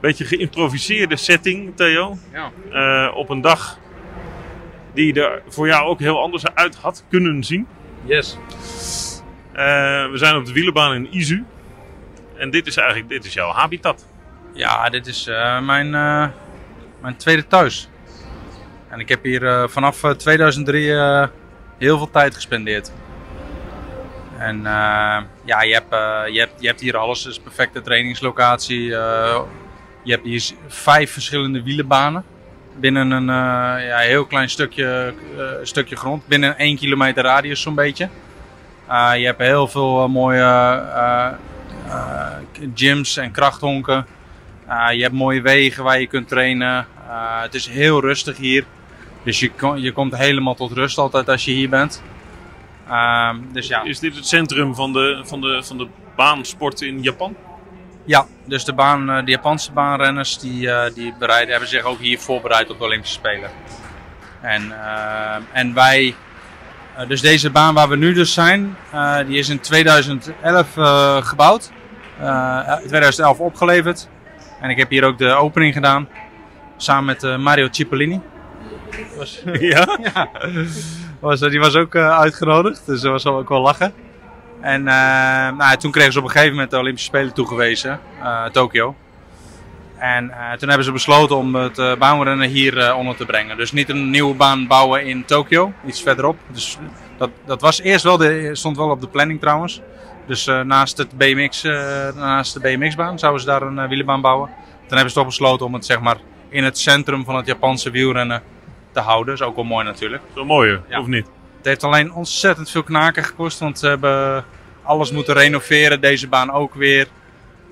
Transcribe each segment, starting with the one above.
Beetje geïmproviseerde setting, Theo. Ja. Eh, op een dag die er voor jou ook heel anders uit had kunnen zien. Yes. Eh, we zijn op de wielerbaan in Izu. En dit is eigenlijk dit is jouw habitat. Ja, dit is eh, mijn, mijn tweede thuis. En ik heb hier vanaf eh, 2003 eh, heel veel tijd gespendeerd. En ja, je hebt, je, hebt, je hebt hier alles. Het is een perfecte trainingslocatie. Je hebt hier vijf verschillende wielenbanen. Binnen een eh, ja, heel klein stukje, eh, stukje grond. Binnen 1 kilometer radius zo'n beetje. Eh, je hebt heel veel mooie gyms en krachthonken. Je hebt mooie wegen waar je kunt trainen. Het is heel rustig hier. Dus je, je komt helemaal tot rust altijd als je hier bent. Ehm, dus ja. Is dit het centrum van de, van de, van de baansport in Japan? Ja, dus de, baan, eh, de Japanse baanrenners die, eh, die bereiden, hebben zich ook hier voorbereid op de Olympische Spelen. En, eh, en wij, dus deze baan waar we nu dus zijn, die is in 2011 eh, gebouwd. Eh, 2011 opgeleverd. En ik heb hier ook de opening gedaan. Samen met Mario Cipollini. Was, Ja? ja. Was, die was ook uitgenodigd, dus dat was ook wel lachen. En eh, nou, toen kregen ze op een gegeven moment de Olympische Spelen toegewezen, eh Tokio. En eh, toen hebben ze besloten om het baanrennen hier onder te brengen. Dus niet een nieuwe baan bouwen in Tokio, iets verderop. Dus dat, dat was eerst wel, de, stond wel op de planning trouwens. Dus naast, het BMX, naast de BMX-baan zouden ze daar een uh, wielerbaan bouwen. Toen hebben ze toch besloten om het zeg maar, in het centrum van het Japanse wielrennen te houden. Dat is ook wel mooi natuurlijk. Zo mooier, ja. of niet? Het heeft alleen ontzettend veel knaken gekost, want ze hebben alles moeten renoveren. Deze baan ook weer.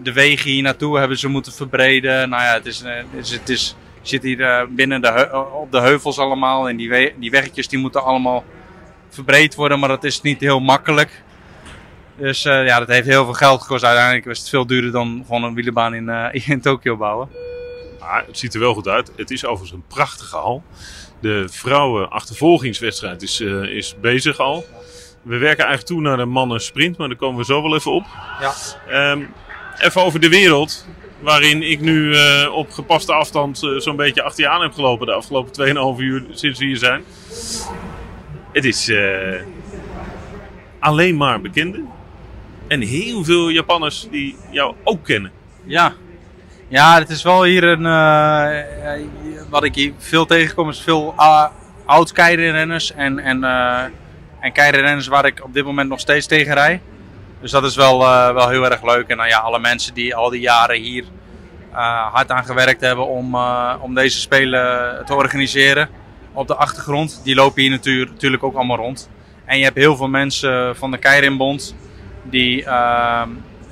De wegen hier naartoe hebben ze moeten verbreden. Nou ja, het is, het is, het is zit hier binnen de, op de heuvels allemaal. En die, we, die weggetjes die moeten allemaal verbreed worden, maar dat is niet heel makkelijk. Dus ja, dat heeft heel veel geld gekost. Uiteindelijk was het veel duurder dan gewoon een wielerbaan in, in Tokio bouwen. Ah, het ziet er wel goed uit. Het is overigens een prachtige hal. De vrouwen achtervolgingswedstrijd is, uh, is bezig al. We werken eigenlijk toe naar de mannen sprint, maar daar komen we zo wel even op. Ja. Um, even over de wereld. Waarin ik nu uh, op gepaste afstand uh, zo'n beetje achter je aan heb gelopen de afgelopen 2,5 uur sinds we hier zijn. Het is uh, alleen maar bekenden. En heel veel Japanners die jou ook kennen. Ja, ja, het is wel hier een. Wat ik hier veel tegenkom, is veel uh, oud renners en, en, uh, en waar ik op dit moment nog steeds tegen rij. Dus dat is wel, uh, wel heel erg leuk. En nou ja, alle mensen die al die jaren hier uh, hard aan gewerkt hebben om, om deze spelen te organiseren op de achtergrond, die lopen hier natuur, natuurlijk ook allemaal rond. En je hebt heel veel mensen van de Keirinbond die,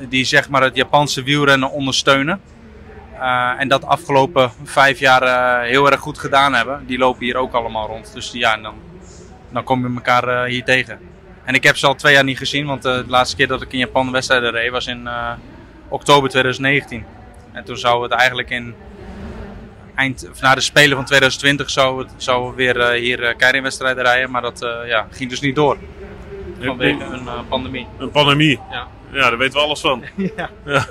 die zeg maar het Japanse wielrennen ondersteunen. Uh, en dat afgelopen vijf jaar uh, heel erg goed gedaan hebben. Die lopen hier ook allemaal rond. Dus ja, dan, dan kom je elkaar uh, hier tegen. En ik heb ze al twee jaar niet gezien, want de laatste keer dat ik in Japan wedstrijden reed was in oktober 2019. En toen zou het eigenlijk in eind, of na de Spelen van 2020 zou het zou weer hier uh, wedstrijden rijden, maar dat ja, ging dus niet door. Vanwege een pandemie. Een pandemie? Ja. Ja, daar weten we alles van. ja. ja.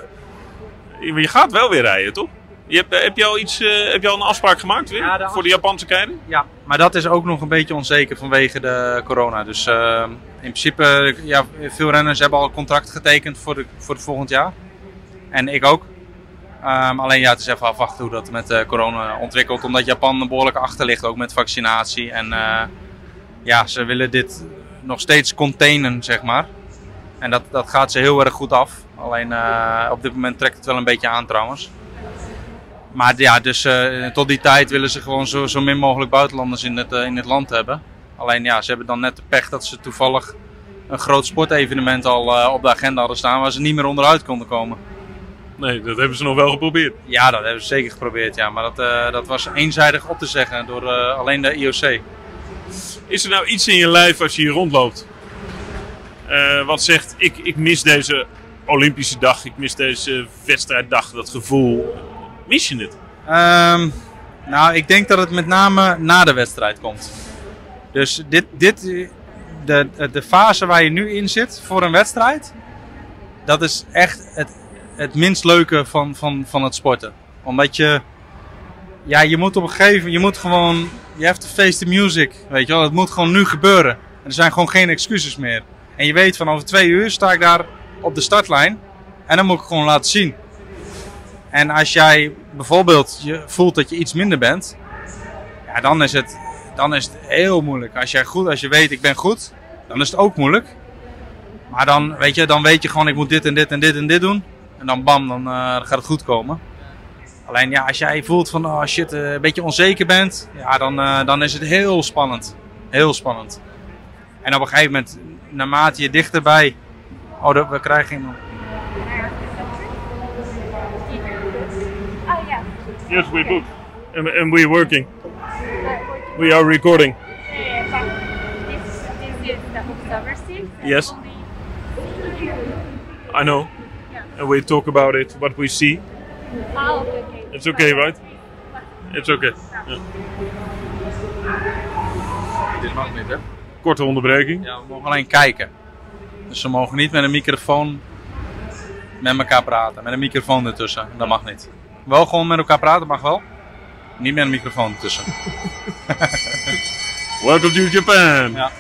Je gaat wel weer rijden, toch? Je hebt, heb, je al iets, uh, heb je al een afspraak gemaakt weer? Ja, de voor de Japanse keirin? Ja, maar dat is ook nog een beetje onzeker vanwege de corona. Dus uh, in principe, ja, veel renners hebben al een contract getekend voor, de, voor het volgend jaar. En ik ook. Um, alleen ja, het is even afwachten hoe dat met uh, corona ontwikkelt. Omdat Japan behoorlijk achter ligt, ook met vaccinatie. En ja, ze willen dit nog steeds containen, zeg maar. En dat, dat gaat ze heel erg goed af. Alleen uh, op dit moment trekt het wel een beetje aan trouwens. Maar ja, dus uh, tot die tijd willen ze gewoon zo, zo min mogelijk buitenlanders in het, uh, in het land hebben. Alleen ja, ze hebben dan net de pech dat ze toevallig een groot sportevenement al op de agenda hadden staan waar ze niet meer onderuit konden komen. Nee, dat hebben ze nog wel geprobeerd. Ja, dat hebben ze zeker geprobeerd, ja. Maar dat, eh, dat was eenzijdig op te zeggen door eh, alleen de IOC. Is er nou iets in je lijf als je hier rondloopt? eh, wat zegt, ik, ik mis deze Olympische dag, ik mis deze wedstrijddag, dat gevoel. Mis je het? Ehm, nou, ik denk dat het met name na de wedstrijd komt. Dus dit, dit, de, de fase waar je nu in zit voor een wedstrijd, dat is echt het, het minst leuke van, van, van het sporten. Omdat je, ja, je moet op een gegeven moment, je moet gewoon, je have to face the music, weet je wel. Het moet gewoon nu gebeuren. En er zijn gewoon geen excuses meer. En je weet van over twee uur sta ik daar op de startlijn en dan moet ik gewoon laten zien. En als jij bijvoorbeeld je voelt dat je iets minder bent, ja, dan, is het, dan is het heel moeilijk. Als, jij goed, als je weet ik ben goed, dan is het ook moeilijk. Maar dan weet, je, dan weet je gewoon ik moet dit en dit en dit en dit doen. En dan bam, dan eh, gaat het goed komen. Alleen ja, als jij voelt van oh shit, eh, een beetje onzeker bent, ja, dan, eh, dan is het heel spannend. Heel spannend. En op een gegeven moment, naarmate je dichterbij... Oh, dat- we krijgen iemand. Oh, yeah. Yes, we book. And, and we're working. We are recording. This, this is the Yes. I know. And we talk about it, what we see. Okay. It's okay, right? It's okay. Ja. Dit mag niet, hè? Korte onderbreking. Ja, we mogen alleen kijken. Dus ze mogen niet met een microfoon met elkaar praten. Met een microfoon ertussen. Dat mag niet. Wel gewoon met elkaar praten, mag wel. Niet met een microfoon ertussen. Welcome to Japan. Ja.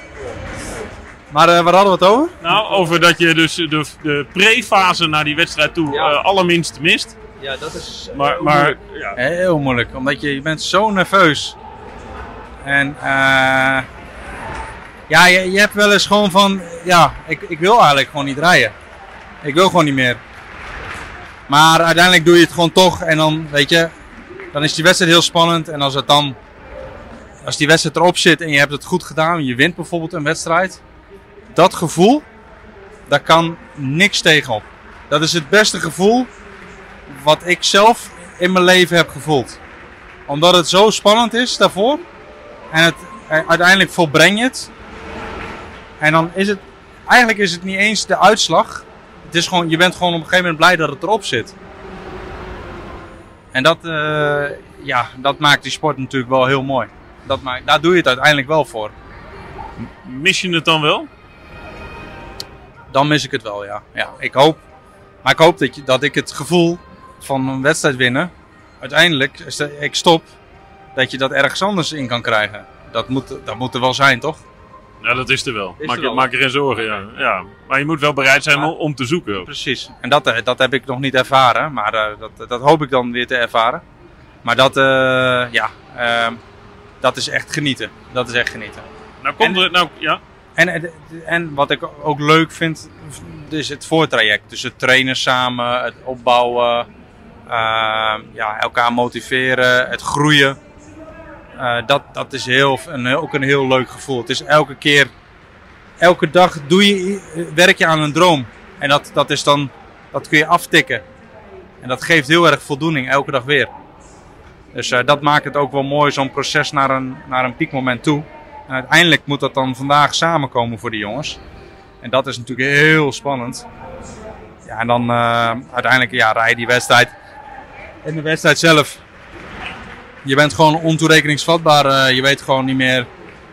Maar eh, waar hadden we het over? Nou, over dat je dus de, de pre-fase naar die wedstrijd toe Ja. eh, allerminst mist. Ja, dat is Maar, maar ja, Heel moeilijk, omdat je, je bent zo nerveus. En eh ja, je, je hebt wel eens gewoon van, ja, ik, ik wil eigenlijk gewoon niet rijden. Ik wil gewoon niet meer. Maar uiteindelijk doe je het gewoon toch en dan, weet je, dan is die wedstrijd heel spannend. En als het dan, als die wedstrijd erop zit en je hebt het goed gedaan, je wint bijvoorbeeld een wedstrijd. Dat gevoel, daar kan niks tegenop. Dat is het beste gevoel wat ik zelf in mijn leven heb gevoeld. Omdat het zo spannend is daarvoor. En het, uiteindelijk volbreng je het. En dan is het... Eigenlijk is het niet eens de uitslag. Het is gewoon, je bent gewoon op een gegeven moment blij dat het erop zit. En dat, eh, ja, dat maakt die sport natuurlijk wel heel mooi. Dat maakt, daar doe je het uiteindelijk wel voor. mis je het dan wel? Dan mis ik het wel, ja. ja ik hoop, maar ik hoop dat, je, dat ik het gevoel van een wedstrijd winnen, uiteindelijk, ik stop, dat je dat ergens anders in kan krijgen. Dat moet, dat moet er wel zijn, toch? Ja, dat is er wel. Is maak, er je, maak je geen zorgen, ja. ja. Maar je moet wel bereid zijn Maar- om, te zoeken. ook. Precies. En dat, eh, dat heb ik nog niet ervaren, maar eh, dat, dat hoop ik dan weer te ervaren. Maar dat, eh, ja, ehm, dat is echt genieten. Dat is echt genieten. Nou, komt En- er, nou, ja. En, en- wat ik ook leuk vind, is het voortraject. Dus het trainen samen, het opbouwen, ehm, ja, elkaar motiveren, het groeien. Eh, dat, dat is heel, een, ook een heel leuk gevoel. Het is elke keer, elke dag doe je, werk je aan een droom. En dat, dat, is dan, dat kun je aftikken. En dat geeft heel erg voldoening, elke dag weer. Dus eh, dat maakt het ook wel mooi, zo'n proces naar een, naar een piekmoment toe. En uiteindelijk moet dat dan vandaag samenkomen voor de jongens. En dat is natuurlijk heel spannend. Ja, en dan eh, uiteindelijk ja, rij je die wedstrijd. En de wedstrijd zelf. Je bent gewoon ontoerekeningsvatbaar. eh, je weet gewoon niet meer.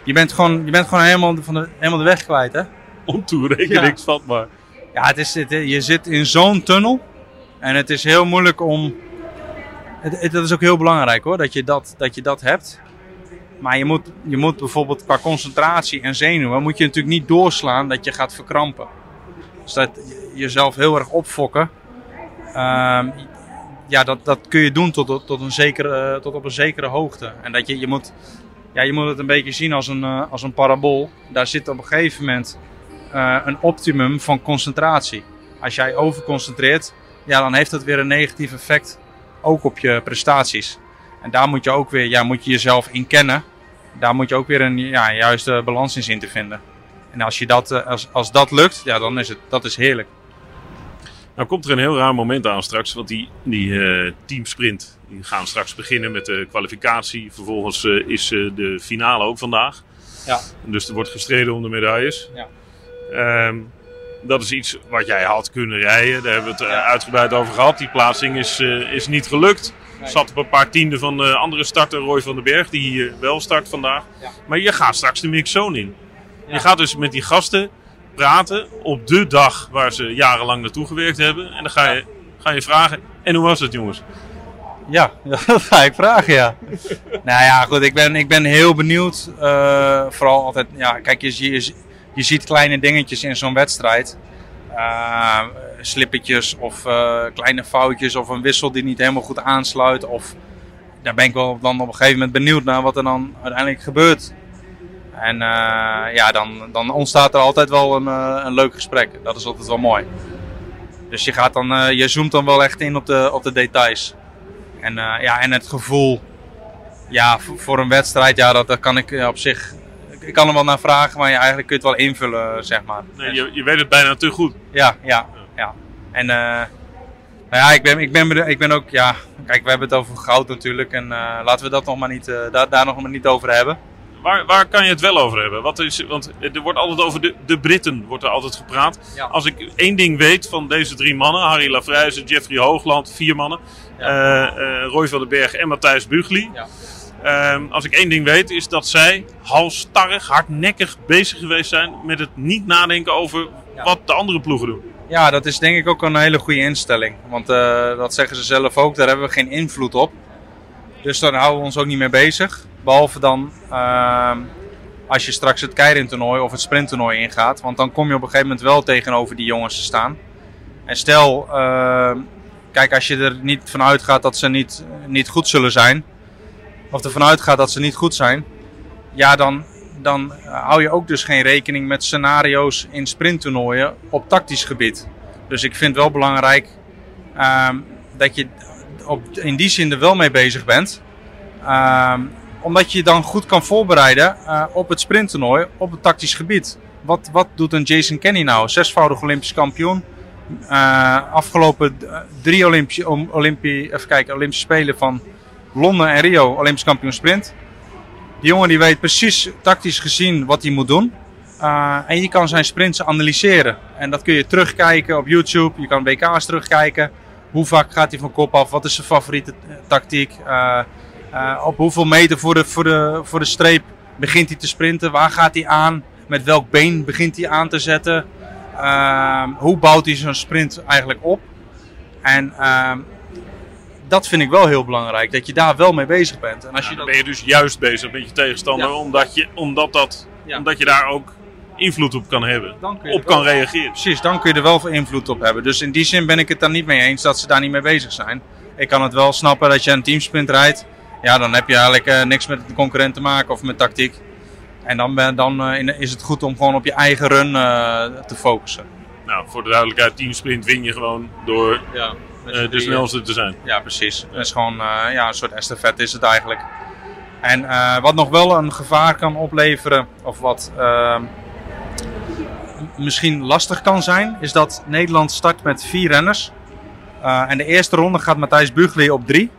Je bent gewoon, je bent gewoon helemaal, van de, helemaal de weg kwijt, hè? Ontoerekeningsvatbaar. Ja, het is, het, je zit in zo'n tunnel. En het is heel moeilijk om. Het, het- dat is ook heel belangrijk hoor, dat je dat, dat, je dat hebt. Maar je moet, je moet bijvoorbeeld qua concentratie en zenuwen. moet je natuurlijk niet doorslaan dat je gaat verkrampen. Dus dat je- jezelf heel erg opfokken. ehm, ja, dat, dat kun je doen tot, tot, een zekere, tot op een zekere hoogte. En dat je, je, moet, ja, je moet het een beetje zien als een, eh, als een parabool. Daar zit op een gegeven moment eh, een optimum van concentratie. Als jij overconcentreert, ja, dan heeft dat weer een negatief effect ook op je prestaties. En daar moet je ook weer, ja, moet je jezelf in kennen. Daar moet je ook weer een ja, juiste balans in zien te vinden. En als, je dat, eh, als, als dat lukt, ja, dan is het dat is heerlijk. Nou komt er een heel raar moment aan straks, want die, die eh, teamsprint die gaan straks beginnen met de kwalificatie. Vervolgens eh, is eh, de finale ook vandaag. Ja. Dus er wordt gestreden om de medailles. Ja. Ehm, dat is iets wat jij had kunnen rijden. Daar hebben we het uitgebreid over gehad. Die plaatsing is, is niet gelukt. Nee. Zat op een paar tienden van de andere starter, Roy van den Berg, die hier wel start vandaag. Ja. Maar je gaat straks de mixzone in. Je gaat dus met die gasten praten op de dag waar ze jarenlang naartoe gewerkt hebben. En dan ga je, ga je vragen, en hoe was het jongens? Ja, dat ga ik vragen, ja. nou ja, goed, ik ben, ik ben heel benieuwd. eh, vooral altijd, ja, kijk, je, je, je ziet kleine dingetjes in zo'n wedstrijd. Eh, slippertjes of eh, kleine foutjes of een wissel die niet helemaal goed aansluit. Of daar ben ik wel dan op een gegeven moment benieuwd naar wat er dan uiteindelijk gebeurt. En eh, ja, dan, dan ontstaat er altijd wel een, eh, een leuk gesprek. Dat is altijd wel mooi. Dus je, gaat dan, eh, je zoomt dan wel echt in op de, op de details. En, ja, en het gevoel ja, voor, een wedstrijd, ja, dat, dat kan ik op zich. Ik, kan er wel naar vragen, maar ja, eigenlijk kun je het wel invullen, zeg maar. Nee, je, je weet het bijna te goed. Ja, ja, ja. En nou ja, ik ben, ik, ben, ik ben ook, ja, kijk, we hebben het over goud natuurlijk. En laten we dat nog maar niet, daar, daar nog maar niet over hebben. Waar, waar kan je het wel over hebben? Wat is, want er wordt altijd over de, de Britten wordt er altijd gepraat. Ja. Als ik één ding weet van deze drie mannen, Harry Lafrijze, Jeffrey Hoogland, vier mannen, eh, eh, Roy van den Berg en Matthijs Bugli. Ja. Ehm, als ik één ding weet, is dat zij halstarrig, hardnekkig bezig geweest zijn met het niet nadenken over Ja. wat de andere ploegen doen. Ja, dat is denk ik ook een hele goede instelling. Want eh, dat zeggen ze zelf ook, daar hebben we geen invloed op. Dus daar houden we ons ook niet mee bezig. Behalve dan ehm, als je straks het keirintoernooi of het sprinttoernooi ingaat. Want dan kom je op een gegeven moment wel tegenover die jongens te staan. En stel, ehm, kijk, als je er niet van uitgaat dat ze niet, niet goed zullen zijn. Of ervan uitgaat dat ze niet goed zijn. Ja, dan, dan hou je ook dus geen rekening met scenario's in sprinttoernooien op tactisch gebied. Dus ik vind wel belangrijk ehm, dat je op, in die zin er wel mee bezig bent. Omdat je je dan goed kan voorbereiden eh, op het sprinttoernooi op het tactisch gebied. Wat, wat doet een Jason Kenny nou? Zesvoudig Olympisch kampioen. Eh, afgelopen d- drie Olympische, Olympie, even kijken, Olympische Spelen van Londen en Rio, Olympisch kampioen sprint. Die jongen die weet precies tactisch gezien wat hij moet doen. En je kan zijn sprints analyseren. En dat kun je terugkijken op YouTube. Je kan WK's terugkijken. Hoe vaak gaat hij van kop af? Wat is zijn favoriete eh, tactiek? Uh, uh, op hoeveel meter voor de, voor, de, voor de streep begint hij te sprinten? Waar gaat hij aan? Met welk been begint hij aan te zetten? Uh, hoe bouwt hij zo'n sprint eigenlijk op? En uh, dat vind ik wel heel belangrijk. Dat je daar wel mee bezig bent. En als Ja, je dan dat... ben je dus juist bezig met je tegenstander, Ja. omdat, je, omdat, dat, Ja. omdat je daar ook invloed op kan hebben. Op wel- kan reageren. Precies, dan kun je er wel veel invloed op hebben. Dus in die zin ben ik het daar niet mee eens dat ze daar niet mee bezig zijn. Ik kan het wel snappen dat je een teamsprint rijdt. Ja, dan heb je eigenlijk eh, niks met de concurrent te maken of met tactiek. En dan, dan eh, is het goed om gewoon op je eigen run eh, te focussen. Nou, voor de duidelijkheid, teamsprint win je gewoon door Ja, de snelste te zijn. Ja, precies. Het is gewoon ja, een soort estafette is het eigenlijk. En wat nog wel een gevaar kan opleveren, of wat ehm, misschien lastig kan zijn, is dat Nederland start met vier renners. En de eerste ronde gaat Matthijs Bugli op drie.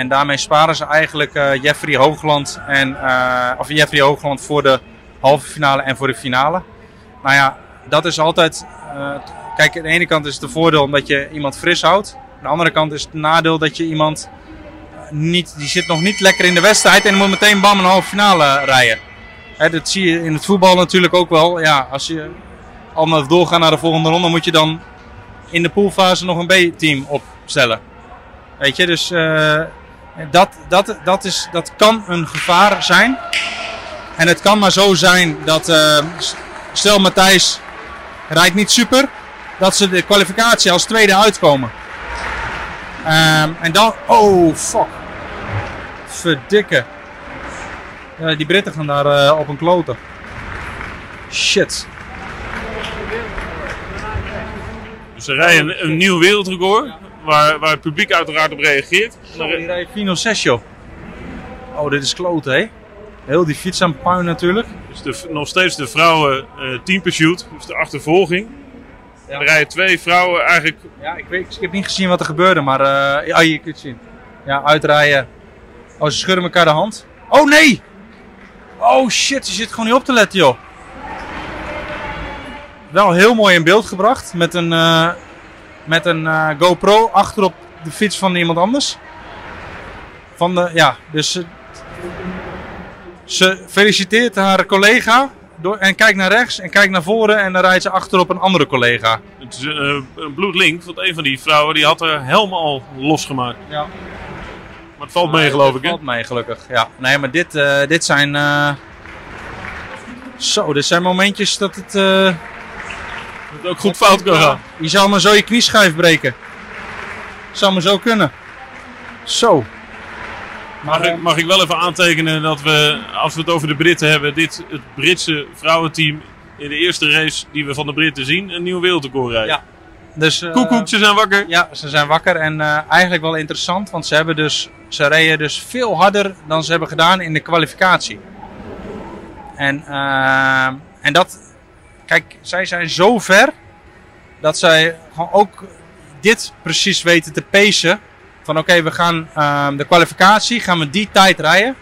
En daarmee sparen ze eigenlijk eh, Jeffrey Hoogland, en, eh, of Jeffrey Hoogland voor de halve finale en voor de finale. Nou ja, dat is altijd. eh, kijk, aan de ene kant is het de voordeel omdat je iemand fris houdt. Aan de andere kant is het nadeel dat je iemand niet, die zit nog niet lekker in de wedstrijd en moet meteen bam een halve finale rijden. Hè, dat zie je in het voetbal natuurlijk ook wel. Ja, als je allemaal doorgaat naar de volgende ronde, moet je dan in de poolfase nog een B-team opstellen. Weet je, dus dat, dat, dat, is, dat kan een gevaar zijn. En het kan maar zo zijn dat, eh, stel Matthijs rijdt niet super, dat ze de kwalificatie als tweede uitkomen. Ehm, en dan, oh fuck. Verdikke. Ja, die Britten gaan daar eh, op een kloten. Shit. Dus ze rijden een, een nieuw wereldrecord, waar, waar het publiek uiteraard op reageert. Oh, die rijdt Fino Session. Oh, dit is kloten, hè? Heel die fiets aan puin natuurlijk. Dus de, nog steeds de vrouwen eh team pursuit, dus de achtervolging. Er rijden twee vrouwen eigenlijk. Ja, ik, weet, ik heb niet gezien wat er gebeurde, maar eh ja, je kunt het zien. Ja, uitrijden. Oh, ze schudden elkaar de hand. Oh nee! Oh shit, je zit gewoon niet op te letten, joh. Wel heel mooi in beeld gebracht met een, eh, met een eh, GoPro achterop de fiets van iemand anders. Van de, ja, dus ze, ze feliciteert haar collega door, en kijkt naar rechts en kijkt naar voren en dan rijdt ze achterop een andere collega. Het is eh, een bloedlink, want een van die vrouwen die had haar helm al losgemaakt. Ja. Maar het valt mee, geloof ik. Hè? valt mee, gelukkig. Ja. Nee, maar dit, eh, dit zijn. eh, Zo, dit zijn momentjes dat het. Dat het ook goed fout kan gaan. Je zou maar zo je knieschijf breken. Zou maar zo kunnen. Zo. Mag ik, mag ik wel even aantekenen dat we, als we het over de Britten hebben, dit het Britse vrouwenteam in de eerste race die we van de Britten zien, een nieuw wereldrecord rijdt. Ja. Dus, eh, Koekoek, ze zijn wakker. Ja, ze zijn wakker en eh, eigenlijk wel interessant, want ze, hebben dus, ze reden dus veel harder dan ze hebben gedaan in de kwalificatie. En, eh, en dat, kijk, zij zijn zo ver dat zij gewoon ook dit precies weten te pacen. Van oké, we gaan eh, de kwalificatie, gaan we die tijd rijden.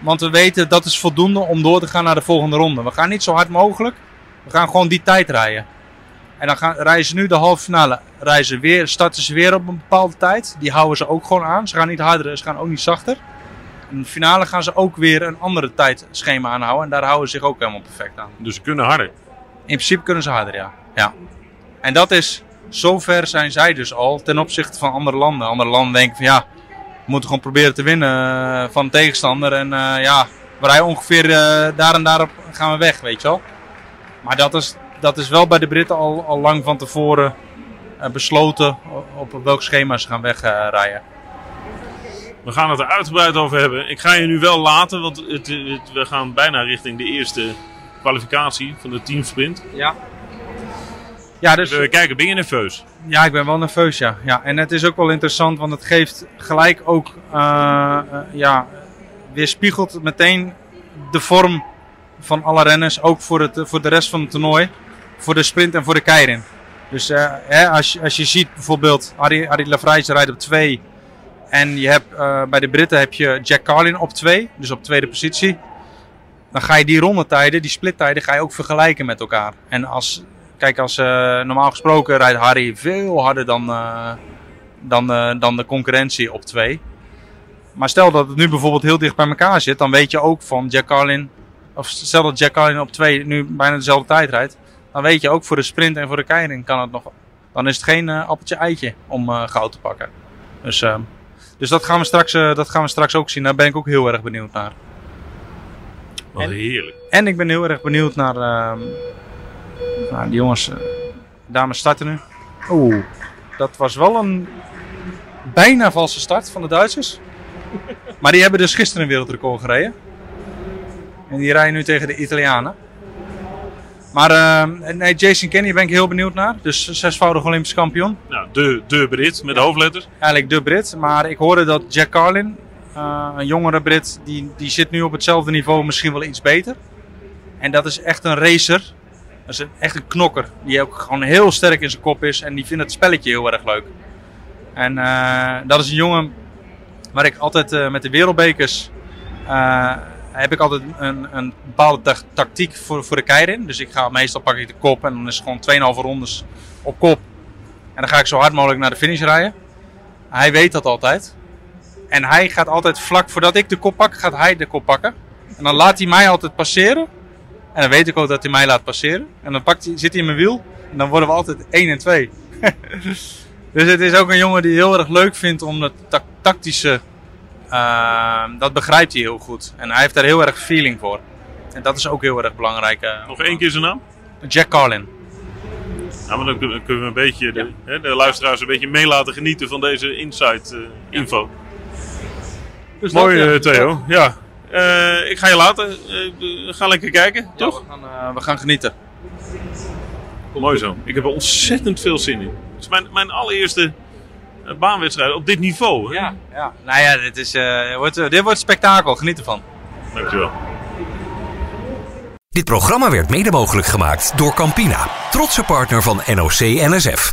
Want we weten dat is voldoende om door te gaan naar de volgende ronde. We gaan niet zo hard mogelijk, we gaan gewoon die tijd rijden. En dan gaan, rijden ze nu de halve finale. Rijden weer, starten ze weer op een bepaalde tijd. Die houden ze ook gewoon aan. Ze gaan niet harder, ze gaan ook niet zachter. In de finale gaan ze ook weer een andere tijdschema aanhouden. En daar houden ze zich ook helemaal perfect aan. Dus ze kunnen harder. In principe kunnen ze harder, ja. ja. En dat is, zover zijn zij dus al ten opzichte van andere landen. Andere landen denken van ja, we moeten gewoon proberen te winnen eh, van de tegenstander. En eh, ja, we rijden ongeveer eh, daar en daarop gaan we weg, weet je wel. Maar dat is, dat is wel bij de Britten al, al lang van tevoren besloten op, welk schema ze gaan wegrijden. We gaan het er uitgebreid over hebben. Ik ga je nu wel laten, want het- we gaan bijna richting de eerste kwalificatie van de teamsprint. ja. Ja, dus... We kijken, ben je nerveus? Ja, ik ben wel nerveus, ja. ja. En het is ook wel interessant, want het geeft gelijk ook, eh, eh, ja, weerspiegelt meteen de vorm van alle renners, ook voor, het, voor de rest van het toernooi, voor de sprint en voor de keirin. Dus eh, hè, als, je- als je ziet bijvoorbeeld, Harry, Harry Lafrijs rijdt op 2 en je hebt, bij de Britten heb je Jack Carlin op 2, dus op tweede positie. Dan ga je die rondetijden, die splittijden, ga je ook vergelijken met elkaar. En als, kijk, als eh, normaal gesproken rijdt Harry veel harder dan, eh, dan, eh, dan de concurrentie op 2. Maar stel dat het nu bijvoorbeeld heel dicht bij elkaar zit, dan weet je ook van Jack Carlin, of stel dat Jack Carlin op 2 nu bijna dezelfde tijd rijdt, dan weet je ook voor de sprint en voor de keiring kan het nog. Dan is het geen appeltje eitje om goud te pakken. Dus, eh, dus dat, gaan we straks, dat gaan we straks ook zien. Daar ben ik ook heel erg benieuwd naar. Wat En- heerlijk. En ik ben heel erg benieuwd naar, ehm naar die jongens. eh, dames starten nu. Oeh, dat was wel een bijna valse start van de Duitsers. Maar die hebben dus gisteren een wereldrecord gereden. En die rijden nu tegen de Italianen. Maar ehm, nee, Jason Kenny ben ik heel benieuwd naar. Dus zesvoudig Olympisch kampioen. Nou, de, de Brit met de hoofdletters. Eigenlijk de Brit. Maar ik hoorde dat Jack Carlin, eh, een jongere Brit, die, die zit nu op hetzelfde niveau, misschien wel iets beter. En dat is echt een racer. Dat is een, echt een knokker. Die ook gewoon heel sterk in zijn kop is. En die vindt het spelletje heel erg leuk. En eh, dat is een jongen waar ik altijd eh, met de wereldbekers... heb ik altijd een, een bepaalde ta- tactiek voor, voor de keirin. Dus ik ga meestal pak ik de kop en dan is het gewoon 2,5 rondes op kop. En dan ga ik zo hard mogelijk naar de finish rijden. Hij weet dat altijd. En hij gaat altijd vlak voordat ik de kop pak, gaat hij de kop pakken. En dan laat hij mij altijd passeren. En dan weet ik ook dat hij mij laat passeren. En dan pakt hij, zit hij in mijn wiel. En dan worden we altijd 1 en 2. dus het is ook een jongen die heel erg leuk vindt om het ta- tactische. eh, dat begrijpt hij heel goed. En hij heeft daar heel erg feeling voor. En dat is ook heel erg belangrijk. eh, Nog één keer zijn naam. Jack Carlin. Nou, maar dan kunnen we een beetje de, hè, de luisteraars een beetje mee laten genieten van deze insight eh. Dus Mooi dat, ja. eh, Theo. Ja. Eh, ik ga je laten. Eh, we gaan lekker kijken, Ja, toch? we, gaan, eh, we gaan genieten. Mooi zo. Ik heb er ontzettend veel zin in. Het is mijn, mijn allereerste baanwedstrijd op dit niveau. Hè? Ja, ja. Nou ja, dit, is, eh, wordt, eh, dit wordt spektakel. Geniet ervan. Dankjewel. Dit programma werd mede mogelijk gemaakt door Campina, trotse partner van NOC NSF.